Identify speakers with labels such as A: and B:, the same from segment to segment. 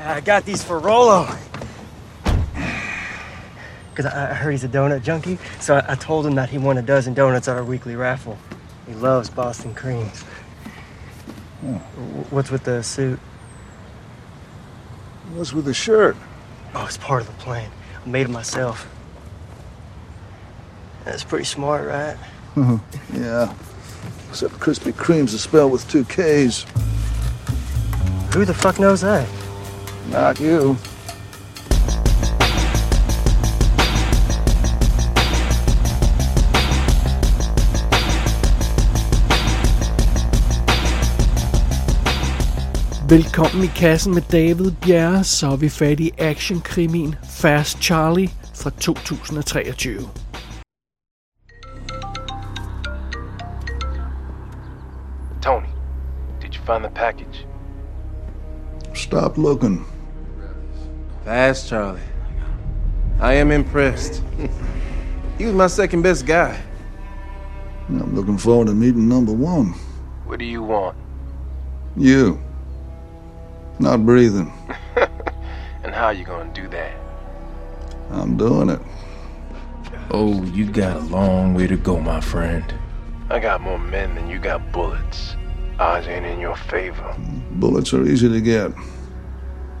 A: I got these for Rolo. Because I heard he's a donut junkie, so I told him that he won a dozen donuts at our weekly raffle. He loves Boston creams. Hmm. What's with the suit?
B: What's with the shirt?
A: Oh, it's part of the plan. I made it myself. That's pretty smart, right? Mm-hmm.
B: Yeah. Except Krispy Kreme's is spelled with two K's.
A: Who the fuck knows that?
B: Not you.
C: Velkommen i kassen med David Bjerre, så er vi fat i actionkrimien Fast Charlie fra 2023.
D: Tony, did you find the package?
B: Stop looking.
D: Fast, Charlie. I am impressed. he was my second best guy.
B: I'm looking forward to meeting number one.
D: What do you want?
B: You. Not breathing.
D: And how you gonna do that?
B: I'm doing it.
E: Oh, you got a long way to go, my friend.
D: I got more men than you got bullets. Odds ain't in your favor.
B: Bullets are easy to get.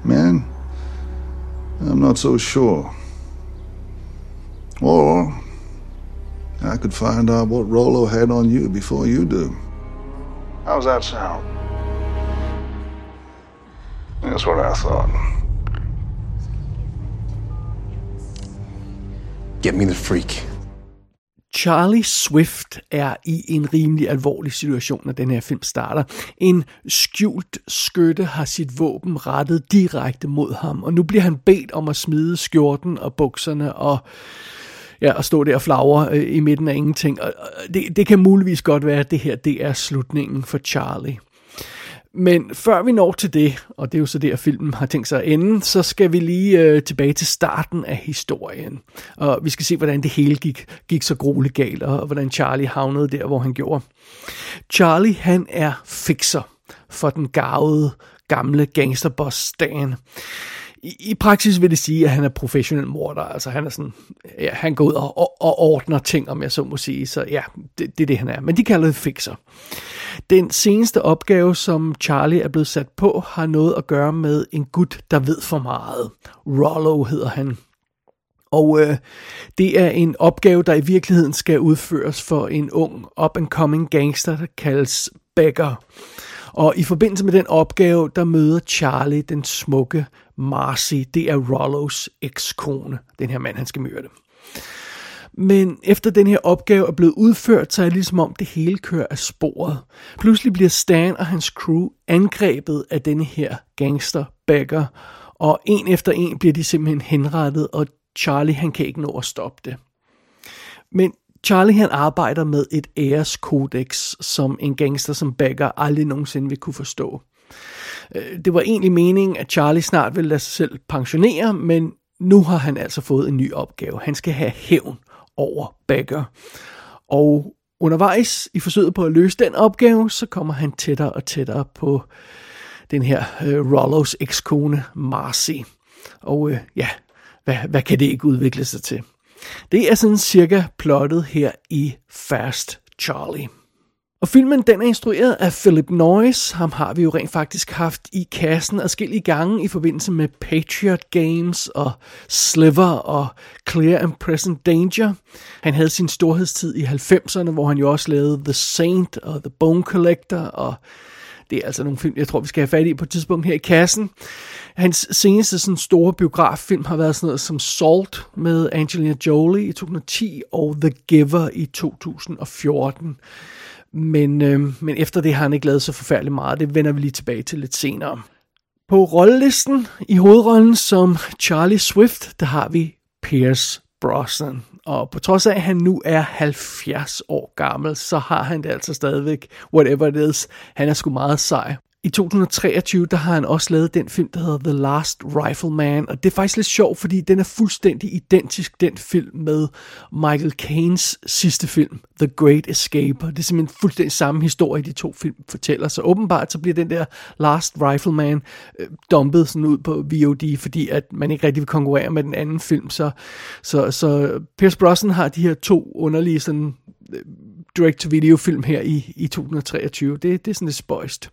B: Man, I'm not so sure. Or I could find out what Rolo had on you before you do. How's that sound? That's what I thought.
E: Get me the freak.
C: Charlie Swift er i en rimelig alvorlig situation, når den her film starter. En skjult skytte har sit våben rettet direkte mod ham, og nu bliver han bedt om at smide skjorten og bukserne og ja, at stå der og flagre øh, i midten af ingenting. Og, og det, det kan muligvis godt være, at det her det er slutningen for Charlie. Men før vi når til det, og det er jo så der filmen har tænkt sig at ende, så skal vi lige øh, tilbage til starten af historien. Og vi skal se, hvordan det hele gik, gik så grueligt galt, og hvordan Charlie havnede der, hvor han gjorde. Charlie, han er fixer for den gavede gamle gangsterboss Stan. I, I praksis vil det sige, at han er professionel morder. Altså han er sådan, ja, han går ud og, og, og ordner ting, om jeg så må sige. Så ja, det, det er det, han er. Men de kalder det fixer. Den seneste opgave, som Charlie er blevet sat på, har noget at gøre med en gut, der ved for meget. Rollo hedder han. Og øh, det er en opgave, der i virkeligheden skal udføres for en ung up-and-coming gangster, der kaldes Becker. Og i forbindelse med den opgave, der møder Charlie den smukke Marcy. Det er Rollos ekskone, den her mand, han skal myrde. Men efter den her opgave er blevet udført, så er det ligesom om det hele kører af sporet. Pludselig bliver Stan og hans crew angrebet af denne her gangster Becker, og en efter en bliver de simpelthen henrettet, og Charlie han kan ikke nå at stoppe det. Men Charlie han arbejder med et æreskodex, som en gangster som Becker aldrig nogensinde vil kunne forstå. Øh, det var egentlig meningen, at Charlie snart ville lade sig selv pensionere, men nu har han altså fået en ny opgave. Han skal have hævn over Bagger. Og undervejs i forsøget på at løse den opgave, så kommer han tættere og tættere på den her øh, Rollos ekskone Marcy. Og øh, ja, hvad, hvad kan det ikke udvikle sig til? Det er sådan cirka plottet her i Fast Charlie. Og filmen den er instrueret af Philip Noyce. Ham har vi jo rent faktisk haft i kassen adskillige gange i forbindelse med Patriot Games og Sliver og Clear and Present Danger. Han havde sin storhedstid i 90'erne, hvor han jo også lavede The Saint og The Bone Collector og det er altså nogle film, jeg tror, vi skal have fat i på et tidspunkt her i kassen. Hans seneste sådan store biograffilm har været sådan noget som Salt med Angelina Jolie i 2010 og The Giver i 2014. Men, øh, men efter det har han ikke lavet så forfærdeligt meget. Det vender vi lige tilbage til lidt senere. På rollelisten i hovedrollen som Charlie Swift, der har vi Pierce Brosnan. Og på trods af, at han nu er 70 år gammel, så har han det altså stadigvæk, whatever it is, han er sgu meget sej. I 2023, der har han også lavet den film, der hedder The Last Rifleman, og det er faktisk lidt sjovt, fordi den er fuldstændig identisk den film med Michael Caines sidste film, The Great Escape. Det er simpelthen fuldstændig samme historie, de to film fortæller. Så åbenbart så bliver den der Last Rifleman øh, dumpet sådan ud på VOD, fordi at man ikke rigtig vil konkurrere med den anden film. Så, så, så Pierce Brosnan har de her to underlige sådan øh, direct-to-video film her i, i 2023. Det, det er sådan lidt spøjst.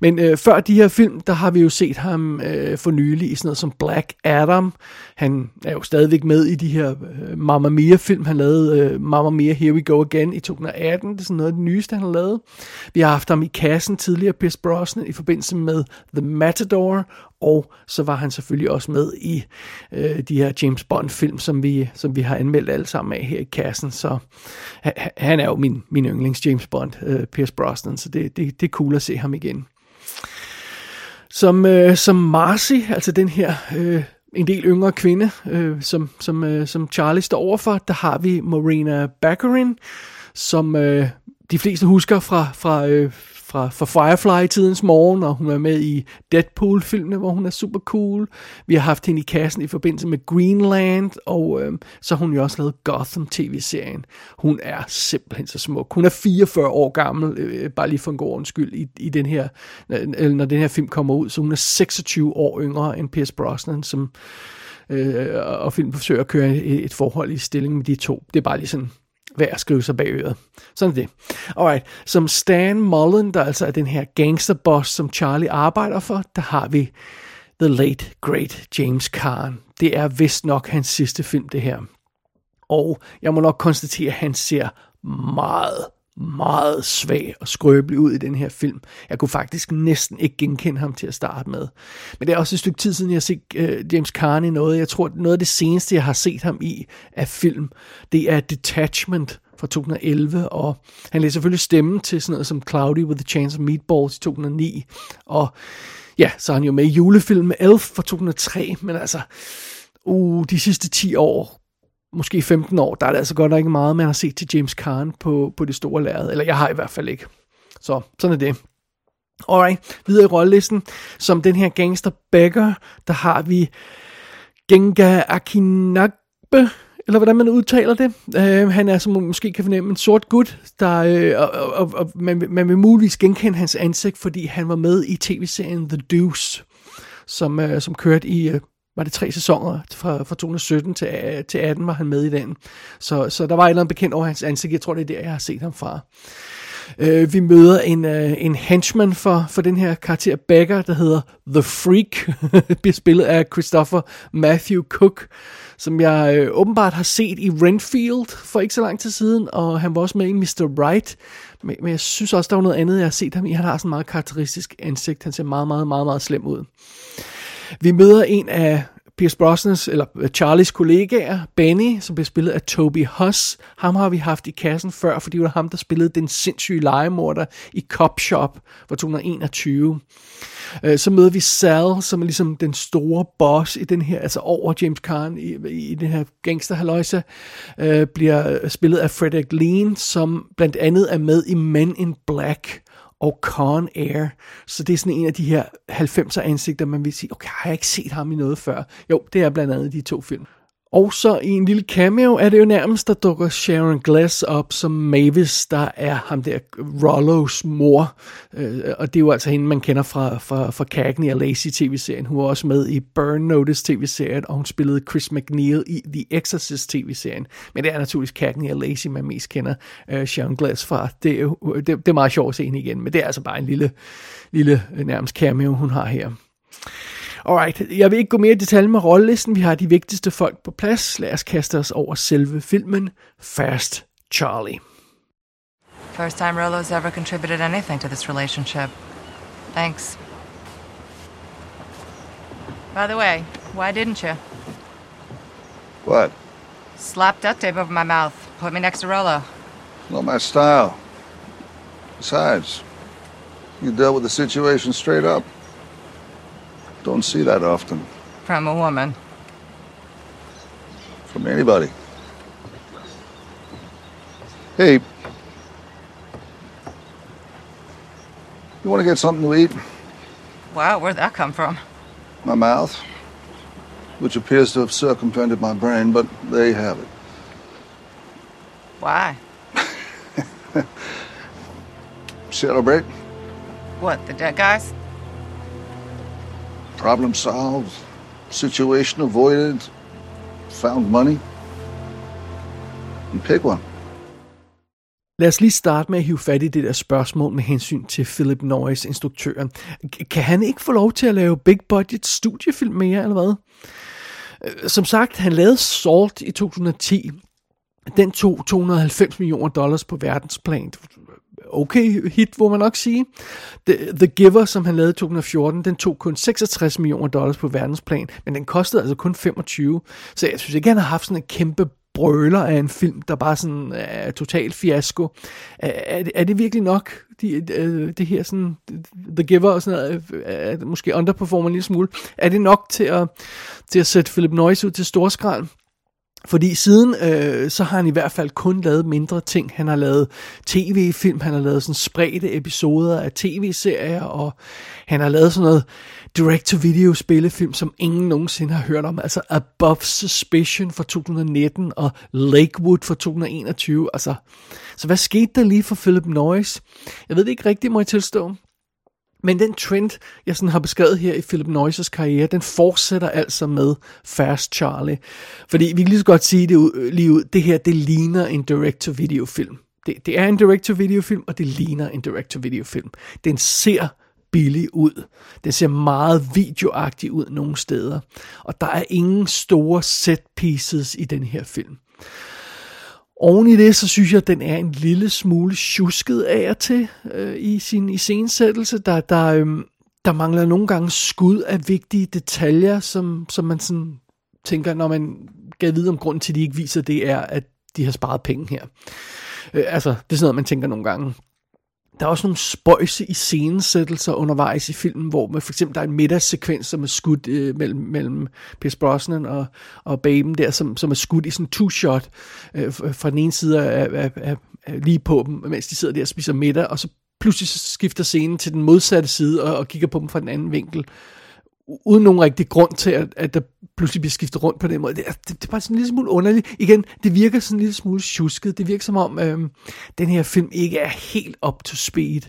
C: Men øh, før de her film, der har vi jo set ham øh, for nylig i sådan noget som Black Adam. Han er jo stadigvæk med i de her øh, Mamma Mia-film. Han lavede øh, Mamma Mia Here We Go Again i 2018. Det er sådan noget af det nyeste, han har lavet. Vi har haft ham i kassen tidligere, Pierce Brosnan, i forbindelse med The Matador. Og så var han selvfølgelig også med i øh, de her James Bond-film, som vi, som vi har anmeldt alle sammen af her i kassen. Så han er jo min, min yndlings James Bond, øh, Pierce Brosnan, så det, det, det er cool at se ham igen. Som, øh, som Marcy, altså den her øh, en del yngre kvinde, øh, som, som, øh, som Charlie står overfor, der har vi Marina Baccarin, som øh, de fleste husker fra, fra øh, fra, fra Firefly tidens morgen, og hun er med i Deadpool-filmene, hvor hun er super cool. Vi har haft hende i kassen i forbindelse med Greenland, og øh, så har hun jo også lavet Gotham-tv-serien. Hun er simpelthen så smuk. Hun er 44 år gammel, øh, bare lige for en god undskyld, i, i den her, øh, når den her film kommer ud, så hun er 26 år yngre end Pierce Brosnan, som øh, og filmen forsøger at køre et, et forhold i stilling med de to. Det er bare lige sådan værd at skrive sig bag øret. Sådan er det. Alright, som Stan Mullen, der altså er den her gangsterboss, som Charlie arbejder for, der har vi The Late Great James Caan. Det er vist nok hans sidste film, det her. Og jeg må nok konstatere, at han ser meget, meget svag og skrøbelig ud i den her film. Jeg kunne faktisk næsten ikke genkende ham til at starte med. Men det er også et stykke tid siden, jeg har set uh, James Carney noget. Jeg tror, noget af det seneste, jeg har set ham i af film, det er Detachment fra 2011, og han læser selvfølgelig stemme til sådan noget som Cloudy with a Chance of Meatballs i 2009, og ja, så er han jo med i julefilmen Elf fra 2003, men altså, uh, de sidste 10 år måske 15 år, der er det altså godt nok ikke meget, man har set til James Caan på, på det store lærred. Eller jeg har i hvert fald ikke. Så sådan er det. Alright, videre i rollelisten. Som den her gangster bagger, der har vi Genga Akinagbe, eller hvordan man udtaler det. Uh, han er, som man måske kan fornemme, en sort gut, der, uh, og, og, og man, man vil muligvis genkende hans ansigt, fordi han var med i tv-serien The Deuce, som, uh, som kørte i uh, var det tre sæsoner fra, fra 2017 til, øh, til 18 var han med i den. Så, så der var et eller andet bekendt over hans ansigt. Jeg tror, det er der, jeg har set ham fra. Uh, vi møder en, uh, en henchman for, for den her karakter Becker, der hedder The Freak, bliver spillet af Christopher Matthew Cook, som jeg uh, åbenbart har set i Renfield for ikke så lang tid siden, og han var også med i Mr. Right, men, men jeg synes også, der var noget andet, jeg har set ham i. Han har sådan en meget karakteristisk ansigt, han ser meget, meget, meget, meget slem ud. Vi møder en af Pierce Brosnans, eller øh, Charlies kollegaer, Benny, som bliver spillet af Toby Huss. Ham har vi haft i kassen før, fordi det var ham, der spillede den sindssyge legemorder i Cop Shop fra 2021. Øh, så møder vi Sal, som er ligesom den store boss i den her, altså over James Caan i, i den her gangsterhaløjse, øh, bliver øh, spillet af Frederick Lean, som blandt andet er med i Men in Black og Con Air. Så det er sådan en af de her 90'er ansigter, man vil sige, okay, har jeg ikke set ham i noget før? Jo, det er blandt andet de to film. Og så i en lille cameo er det jo nærmest, der dukker Sharon Glass op som Mavis, der er ham der Rollos mor. Øh, og det er jo altså hende, man kender fra, fra, fra Cagney og Lacey tv-serien. Hun var også med i Burn Notice tv-serien, og hun spillede Chris McNeil i The Exorcist tv-serien. Men det er naturligvis Cagney og Lacey, man mest kender øh, Sharon Glass fra. Det er, jo, det, det er meget sjovt at se hende igen, men det er altså bare en lille, lille øh, nærmest cameo, hun har her. Alright, jeg vil ikke gå mere i detalje med rollelisten. Vi har de vigtigste folk på plads. Lad os kaste os over selve filmen. Fast Charlie.
F: First time Rolo's ever contributed anything to this relationship. Thanks. By the way, why didn't you?
B: What?
F: Slap duct tape over my mouth. Put me next to Rolo.
B: Not my style. Besides, you dealt with the situation straight up. Don't see that often.
F: From a woman.
B: From anybody. Hey. You want to get something to eat?
F: Wow, where'd that come from?
B: My mouth, which appears to have circumvented my brain, but there you have it.
F: Why?
B: Celebrate,
F: What, the dead guys?
B: Problem solved, situation avoided, found money. And pick one.
C: Lad os lige starte med at hive fat i det der spørgsmål med hensyn til Philip Norris, instruktøren. Kan han ikke få lov til at lave big budget studiefilm mere, eller hvad? Øh, som sagt, han lavede Salt i 2010. Den tog 290 millioner dollars på verdensplan. Okay hit, hvor man nok sige. The, The Giver, som han lavede i 2014, den tog kun 66 millioner dollars på verdensplan, men den kostede altså kun 25. Så jeg synes ikke, han har haft sådan en kæmpe brøler af en film, der bare sådan er total fiasko. Er, er, det- er det virkelig nok, de, øh, det her sådan, The Giver og sådan noget, øh, er, måske underperformer en lille smule. Er det nok til at, til at sætte Philip Noyce ud til storskrald? Fordi siden, øh, så har han i hvert fald kun lavet mindre ting. Han har lavet tv-film, han har lavet sådan spredte episoder af tv-serier, og han har lavet sådan noget direct-to-video spillefilm, som ingen nogensinde har hørt om. Altså Above Suspicion fra 2019 og Lakewood fra 2021. Altså, så hvad skete der lige for Philip Noyce? Jeg ved det ikke rigtigt, må jeg tilstå. Men den trend, jeg sådan har beskrevet her i Philip Noyces karriere, den fortsætter altså med Fast Charlie. Fordi vi kan lige så godt sige det ud, lige ud, det her, det ligner en direct-to-video film. Det, det er en direct-to-video film, og det ligner en direct-to-video film. Den ser billig ud. Den ser meget videoagtig ud nogle steder. Og der er ingen store set pieces i den her film. Oven i det, så synes jeg, at den er en lille smule tjusket af og til øh, i sin iscenesættelse. Der, der, øh, der mangler nogle gange skud af vigtige detaljer, som, som man sådan tænker, når man gav vide om grunden til, at de ikke viser det, er, at de har sparet penge her. Øh, altså, det er sådan noget, man tænker nogle gange. Der er også nogle spøjse i scenesættelser undervejs i filmen, hvor man for eksempel der er en middagssekvens, som er skudt øh, mellem, mellem Pierce Brosnan og, og Baben der, som, som er skudt i sådan en two-shot øh, fra den ene side af, af, af, af, lige på dem, mens de sidder der og spiser middag, og så pludselig så skifter scenen til den modsatte side og, og kigger på dem fra den anden vinkel uden nogen rigtig grund til, at, at der pludselig bliver skiftet rundt på den måde. Det er, det, det er bare sådan en lille smule underligt. Igen, det virker sådan en lille smule tjusket. Det virker som om, øhm, den her film ikke er helt up to speed.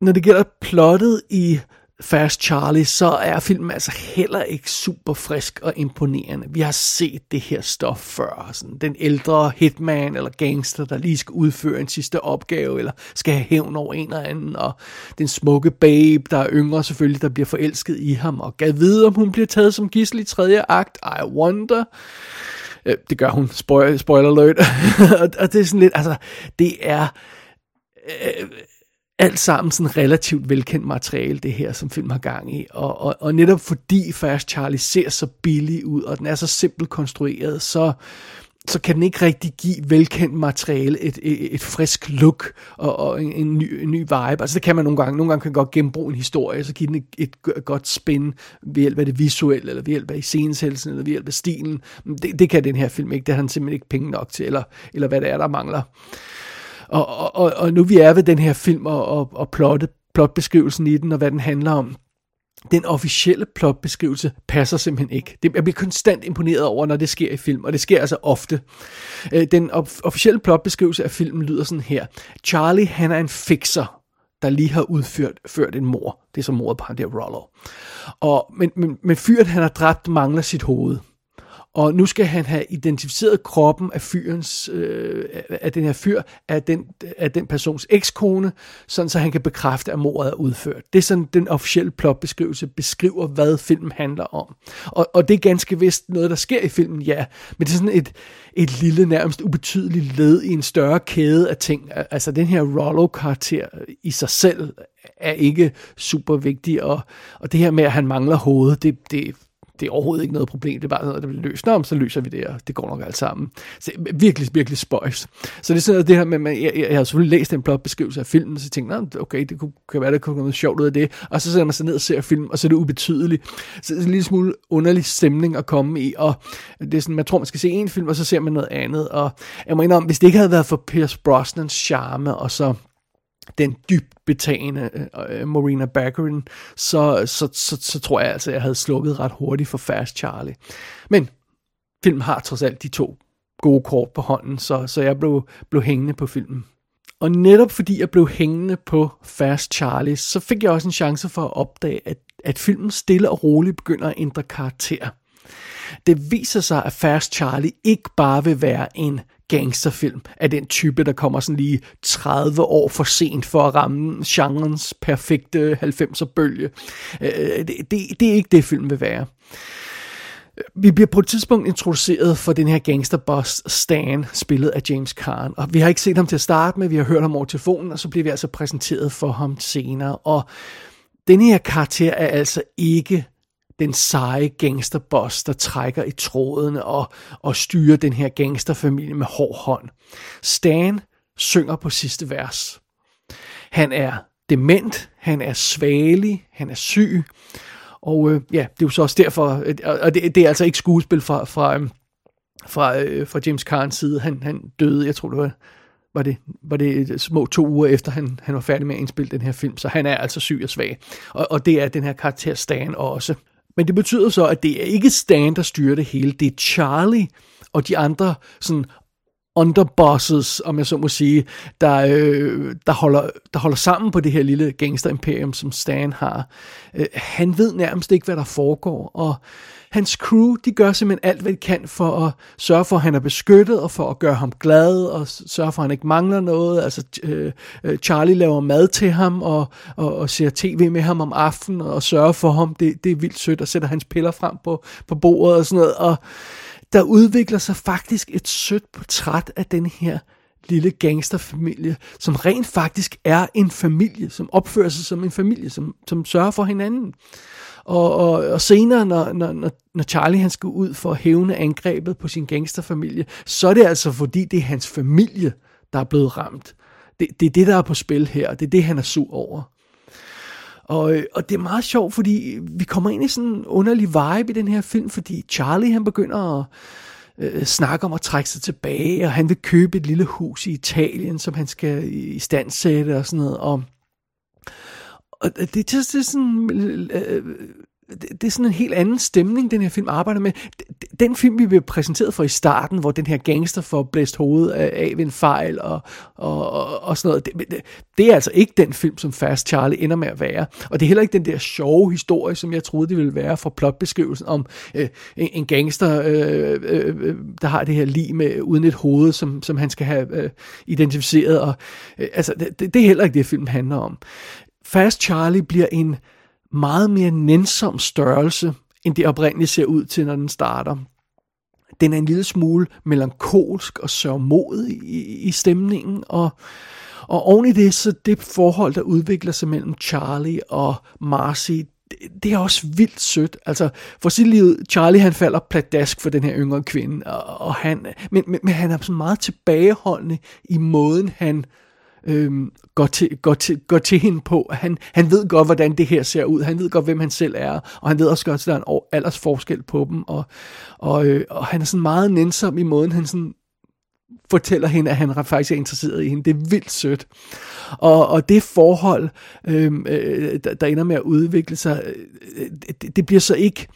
C: Når det gælder plottet i Fast Charlie, så er filmen altså heller ikke super frisk og imponerende. Vi har set det her stof før. Sådan den ældre hitman eller gangster, der lige skal udføre en sidste opgave, eller skal have hævn over en eller anden, og den smukke babe, der er yngre selvfølgelig, der bliver forelsket i ham, og gad vide, om hun bliver taget som gissel i tredje akt. I wonder. Øh, det gør hun. Spoiler, alert. og det er sådan lidt, altså, det er øh, alt sammen sådan relativt velkendt materiale, det her, som film har gang i. Og, og, og netop fordi Fast Charlie ser så billig ud, og den er så simpelt konstrueret, så, så kan den ikke rigtig give velkendt materiale et, et, et frisk look og, og en, en, ny, en ny vibe. Altså det kan man nogle gange. Nogle gange kan man godt genbruge en historie, så give den et, et, godt spin ved hjælp af det visuelle, eller ved hjælp af iscenesættelsen, eller ved hjælp af stilen. Men Det, det kan den her film ikke. Det har han simpelthen ikke penge nok til, eller, eller hvad det er, der mangler. Og, og, og, og nu vi er ved den her film og, og, og plotte, plotbeskrivelsen i den, og hvad den handler om, den officielle plotbeskrivelse passer simpelthen ikke. Det, jeg bliver konstant imponeret over, når det sker i film, og det sker altså ofte. Øh, den of- officielle plotbeskrivelse af filmen lyder sådan her. Charlie, han er en fixer, der lige har udført ført en mor. Det er så mordet på ham der Rollo. Og, men, men, men fyret, han har dræbt, mangler sit hoved. Og nu skal han have identificeret kroppen af fyrens, øh, af den her fyr, af den, af den persons ekskone, sådan så han kan bekræfte, at mordet er udført. Det er sådan, den officielle plotbeskrivelse beskriver, hvad filmen handler om. Og, og det er ganske vist noget, der sker i filmen, ja. Men det er sådan et, et lille, nærmest ubetydeligt led i en større kæde af ting. Altså den her Rollo-karakter i sig selv er ikke super vigtig, og, og det her med, at han mangler hovedet, det, det det er overhovedet ikke noget problem, det er bare noget, der bliver løst. Nå, så løser vi det, og det går nok alt sammen. Så virkelig, virkelig spøjs. Så det er sådan noget, det her med, jeg, jeg, jeg har selvfølgelig læst en plotbeskrivelse af filmen, så tænkte jeg, okay, det kunne, kan være, der kunne komme noget sjovt ud af det. Og så sætter man sig ned og ser filmen, og så er det ubetydeligt. Så det er en lille smule underlig stemning at komme i, og det er sådan, man tror, man skal se en film, og så ser man noget andet. Og jeg må indrømme, hvis det ikke havde været for Pierce Brosnans charme, og så den dybt betagende øh, øh Marina Baccarin, så, så, så, så tror jeg altså, at jeg havde slukket ret hurtigt for Fast Charlie. Men filmen har trods alt de to gode kort på hånden, så, så jeg blev, blev hængende på filmen. Og netop fordi jeg blev hængende på Fast Charlie, så fik jeg også en chance for at opdage, at, at filmen stille og roligt begynder at ændre karakter. Det viser sig, at Fast Charlie ikke bare vil være en gangsterfilm af den type, der kommer sådan lige 30 år for sent for at ramme genrens perfekte 90'er bølge. Øh, det, det, det er ikke det, film vil være. Vi bliver på et tidspunkt introduceret for den her gangsterboss Stan, spillet af James Caan. Og vi har ikke set ham til at starte med, vi har hørt ham over telefonen, og så bliver vi altså præsenteret for ham senere. Og den her karakter er altså ikke den seje gangsterboss, der trækker i trådene og, og styrer den her gangsterfamilie med hård hånd. Stan synger på sidste vers. Han er dement, han er svagelig, han er syg, og øh, ja, det er jo så også derfor, og det, det er altså ikke skuespil fra, fra, øh, fra, øh, fra James Carns side. Han, han døde, jeg tror det var, var det, var det små to uger efter, han, han var færdig med at indspille den her film, så han er altså syg og svag. Og, og det er den her karakter Stan også. Men det betyder så, at det er ikke Stan, der styrer det hele, det er Charlie og de andre sådan underbosses, om jeg så må sige, der, øh, der, holder, der holder sammen på det her lille gangsterimperium, som Stan har. Øh, han ved nærmest ikke, hvad der foregår, og hans crew, de gør simpelthen alt, hvad de kan for at sørge for, at han er beskyttet, og for at gøre ham glad, og sørge for, at han ikke mangler noget. Altså, øh, øh, Charlie laver mad til ham, og, og, og ser tv med ham om aftenen, og sørger for ham. Det, det er vildt sødt, og sætter hans piller frem på, på bordet og sådan noget, og der udvikler sig faktisk et sødt portræt af den her lille gangsterfamilie, som rent faktisk er en familie, som opfører sig som en familie, som, som sørger for hinanden. Og, og, og senere, når, når, når Charlie han skal ud for at hævne angrebet på sin gangsterfamilie, så er det altså fordi, det er hans familie, der er blevet ramt. Det, det er det, der er på spil her, og det er det, han er sur over. Og, og det er meget sjovt, fordi vi kommer ind i sådan en underlig vibe i den her film, fordi Charlie han begynder at øh, snakke om at trække sig tilbage, og han vil købe et lille hus i Italien, som han skal i stand sætte og sådan noget. Og, og det, det, det er sådan... Øh, øh, det, det er sådan en helt anden stemning, den her film arbejder med. Den film, vi blev præsenteret for i starten, hvor den her gangster får blæst hovedet af ved en fejl og, og, og, og sådan noget, det, det, øh, det er altså ikke den film, som Fast Charlie ender med at være. Og det er heller ikke den der sjove historie, som jeg troede, det ville være fra plotbeskrivelsen om øh, en, en gangster, øh, øh, øh der har det her lige med uden et hoved, som, som han skal have øh, identificeret. Og, øh, altså, det, det er heller ikke det, filmen handler om. Fast Charlie bliver en meget mere nænsom størrelse, end det oprindeligt ser ud til, når den starter. Den er en lille smule melankolsk og sørgmodig i, i stemningen, og, og oven i det, så det forhold, der udvikler sig mellem Charlie og Marcy, det, det er også vildt sødt. Altså, for sit liv, Charlie han falder pladask for den her yngre kvinde, og, og han, men, men, men han er sådan meget tilbageholdende i måden, han øhm, går, til, går, til, går til hende på. Han, han ved godt, hvordan det her ser ud. Han ved godt, hvem han selv er. Og han ved også godt, at der er en aldersforskel på dem. Og, og, øh, og han er sådan meget nænsom i måden, han sådan fortæller hende, at han faktisk er interesseret i hende. Det er vildt sødt. Og, og det forhold, øhm, øh, der, der ender med at udvikle sig, øh, det, det bliver så ikke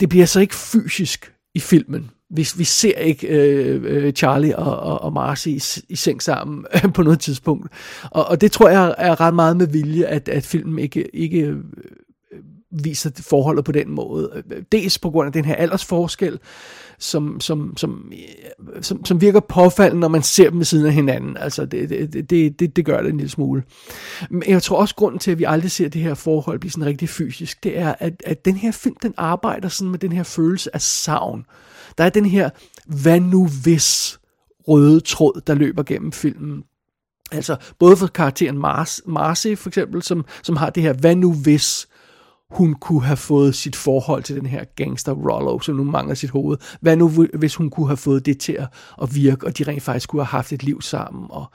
C: det bliver så ikke fysisk i filmen vi, vi ser ikke øh, øh Charlie og, og, og Marcy i, i seng sammen på noget tidspunkt. Og, og det tror jeg er ret meget med vilje, at, at filmen ikke, ikke øh, øh, viser forholdet på den måde. Dels på grund af den her aldersforskel, som, som, som, som, som virker påfaldende, når man ser dem ved siden af hinanden. Altså, det, det, det, det, det gør det en lille smule. Men jeg tror også, grunden til, at vi aldrig ser det her forhold blive sådan rigtig fysisk, det er, at, at den her film, den arbejder sådan med den her følelse af savn. Der er den her, hvad nu hvis røde tråd, der løber gennem filmen. Altså både for karakteren Mars, Marcy for eksempel, som, som har det her, hvad nu hvis hun kunne have fået sit forhold til den her gangster Rollo, som nu mangler sit hoved. Hvad nu, hvis hun kunne have fået det til at, at virke, og de rent faktisk kunne have haft et liv sammen. Og,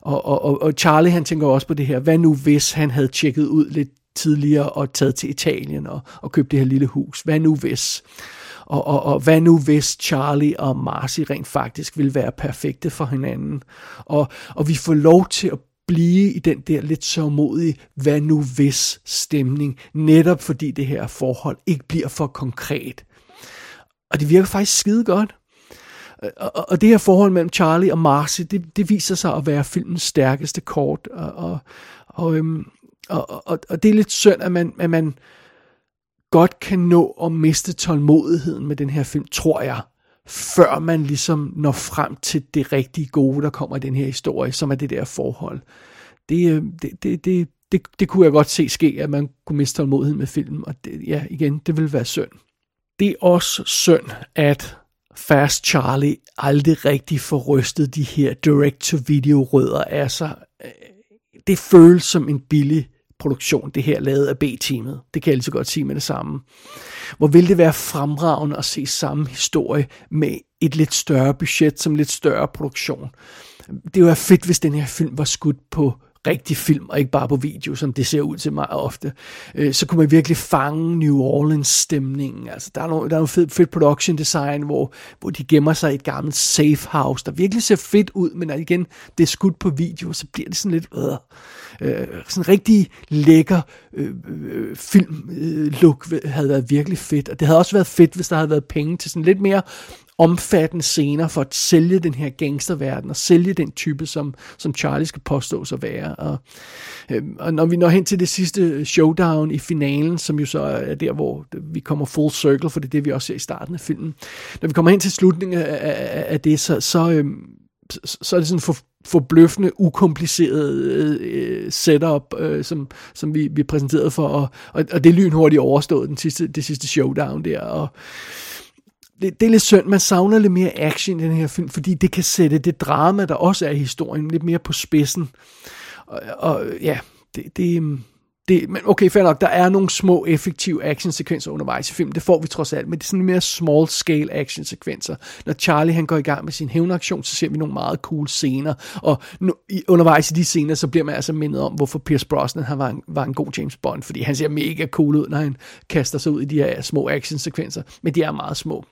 C: og, og, og Charlie, han tænker også på det her, hvad nu hvis han havde tjekket ud lidt tidligere og taget til Italien og, og købt det her lille hus? Hvad nu hvis? Og, og, og hvad nu hvis Charlie og Marcy rent faktisk vil være perfekte for hinanden? Og, og vi får lov til at blive i den der lidt sørmodige, hvad nu hvis stemning, netop fordi det her forhold ikke bliver for konkret. Og det virker faktisk skide godt. Og, og det her forhold mellem Charlie og Marcy, det, det viser sig at være filmens stærkeste kort. Og, og, og, øhm, og, og, og det er lidt synd, at man, at man godt kan nå at miste tålmodigheden med den her film, tror jeg, før man ligesom når frem til det rigtige gode, der kommer i den her historie, som er det der forhold. Det, øh, det, det, det, det, det kunne jeg godt se ske, at man kunne miste tålmodigheden med filmen, og det, ja, igen, det vil være synd. Det er også synd, at Fast Charlie aldrig rigtig får rystet de her direct-to-video-rødder af sig. Øh, det føles som en billig produktion, det her lavet af B-teamet. Det kan jeg lige så godt sige med det samme. Hvor vil det være fremragende at se samme historie med et lidt større budget, som lidt større produktion. Det ville være fedt, hvis den her film var skudt på rigtig film, og ikke bare på video, som det ser ud til meget ofte, øh, så kunne man virkelig fange New Orleans-stemningen. Altså, der er noget, der er noget fedt, fedt production design, hvor, hvor de gemmer sig i et gammelt safe house, der virkelig ser fedt ud, men igen, det er skudt på video, så bliver det sådan lidt... Øh, øh, sådan en rigtig lækker øh, øh, film-look øh, havde været virkelig fedt. Og det havde også været fedt, hvis der havde været penge til sådan lidt mere omfattende scener for at sælge den her gangsterverden og sælge den type, som, som Charlie skal påstås at være. Og, øh, og når vi når hen til det sidste showdown i finalen, som jo så er der, hvor vi kommer full circle, for det er det, vi også ser i starten af filmen. Når vi kommer hen til slutningen af, af, af det, så, så, øh, så er det sådan for, forbløffende ukompliceret øh, setup, øh, som, som vi, vi præsenterede for, og, og, og det er lynhurtigt overstået, den sidste, det sidste showdown der, og det, det er lidt synd, man savner lidt mere action i den her film, fordi det kan sætte det drama, der også er i historien, lidt mere på spidsen, og, og ja, det, det, det, men okay, fair nok, der er nogle små effektive actionsekvenser undervejs i filmen, det får vi trods alt, men det er sådan mere small scale actionsekvenser. Når Charlie han går i gang med sin hævnaktion, så ser vi nogle meget cool scener, og nu, i, undervejs i de scener, så bliver man altså mindet om, hvorfor Pierce Brosnan han var, en, var en god James Bond, fordi han ser mega cool ud, når han kaster sig ud i de her små actionsekvenser, men de er meget små.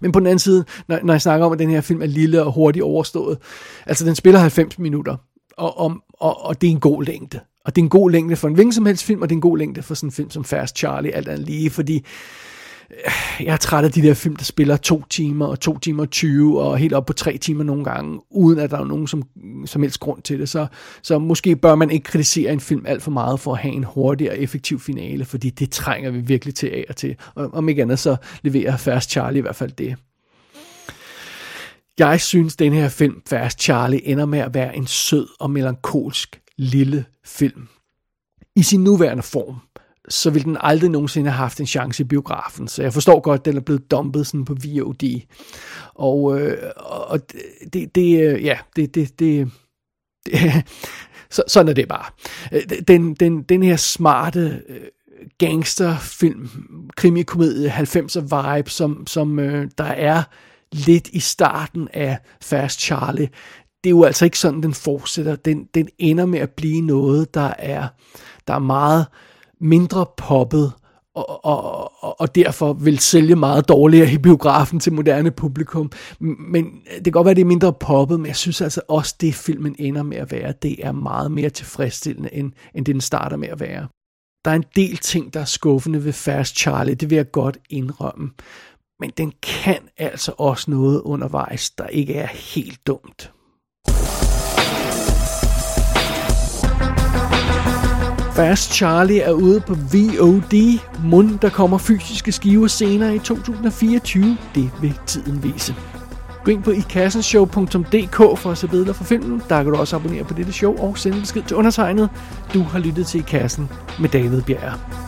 C: Men på den anden side, når, når jeg snakker om, at den her film er lille og hurtigt overstået, altså den spiller 90 minutter, og, og, og, og det er en god længde. Og det er en god længde for en hvilken som helst film, og det er en god længde for sådan en film som Fast Charlie, alt andet lige, fordi øh, jeg er træt af de der film, der spiller to timer, og to timer 20, og helt op på tre timer nogle gange, uden at der er nogen som, som helst grund til det. Så, så måske bør man ikke kritisere en film alt for meget for at have en hurtig og effektiv finale, fordi det trænger vi virkelig til af og til. Og om ikke andet, så leverer Fast Charlie i hvert fald det. Jeg synes, den her film, Fast Charlie, ender med at være en sød og melankolsk lille film. I sin nuværende form, så vil den aldrig nogensinde have haft en chance i biografen. Så jeg forstår godt, at den er blevet dumpet sådan på VOD. Og, øh, og det, det, øh, ja, det, det, det, det så, sådan er det bare. Den, den, den her smarte øh, gangsterfilm, krimikomedie, 90'er vibe, som, som øh, der er lidt i starten af Fast Charlie, det er jo altså ikke sådan, den fortsætter. Den, den ender med at blive noget, der er, der er meget mindre poppet, og, og, og, og derfor vil sælge meget dårligere i biografen til moderne publikum. Men det kan godt være, at det er mindre poppet, men jeg synes altså også, det filmen ender med at være, det er meget mere tilfredsstillende, end, end det den starter med at være. Der er en del ting, der er skuffende ved Fast Charlie, det vil jeg godt indrømme. Men den kan altså også noget undervejs, der ikke er helt dumt. Fast Charlie er ude på VOD. Mund, der kommer fysiske skiver senere i 2024. Det vil tiden vise. Gå ind på ikassenshow.dk for at se billeder fra filmen. Der kan du også abonnere på dette show og sende besked til undertegnet. Du har lyttet til I Kassen med David Bjerg.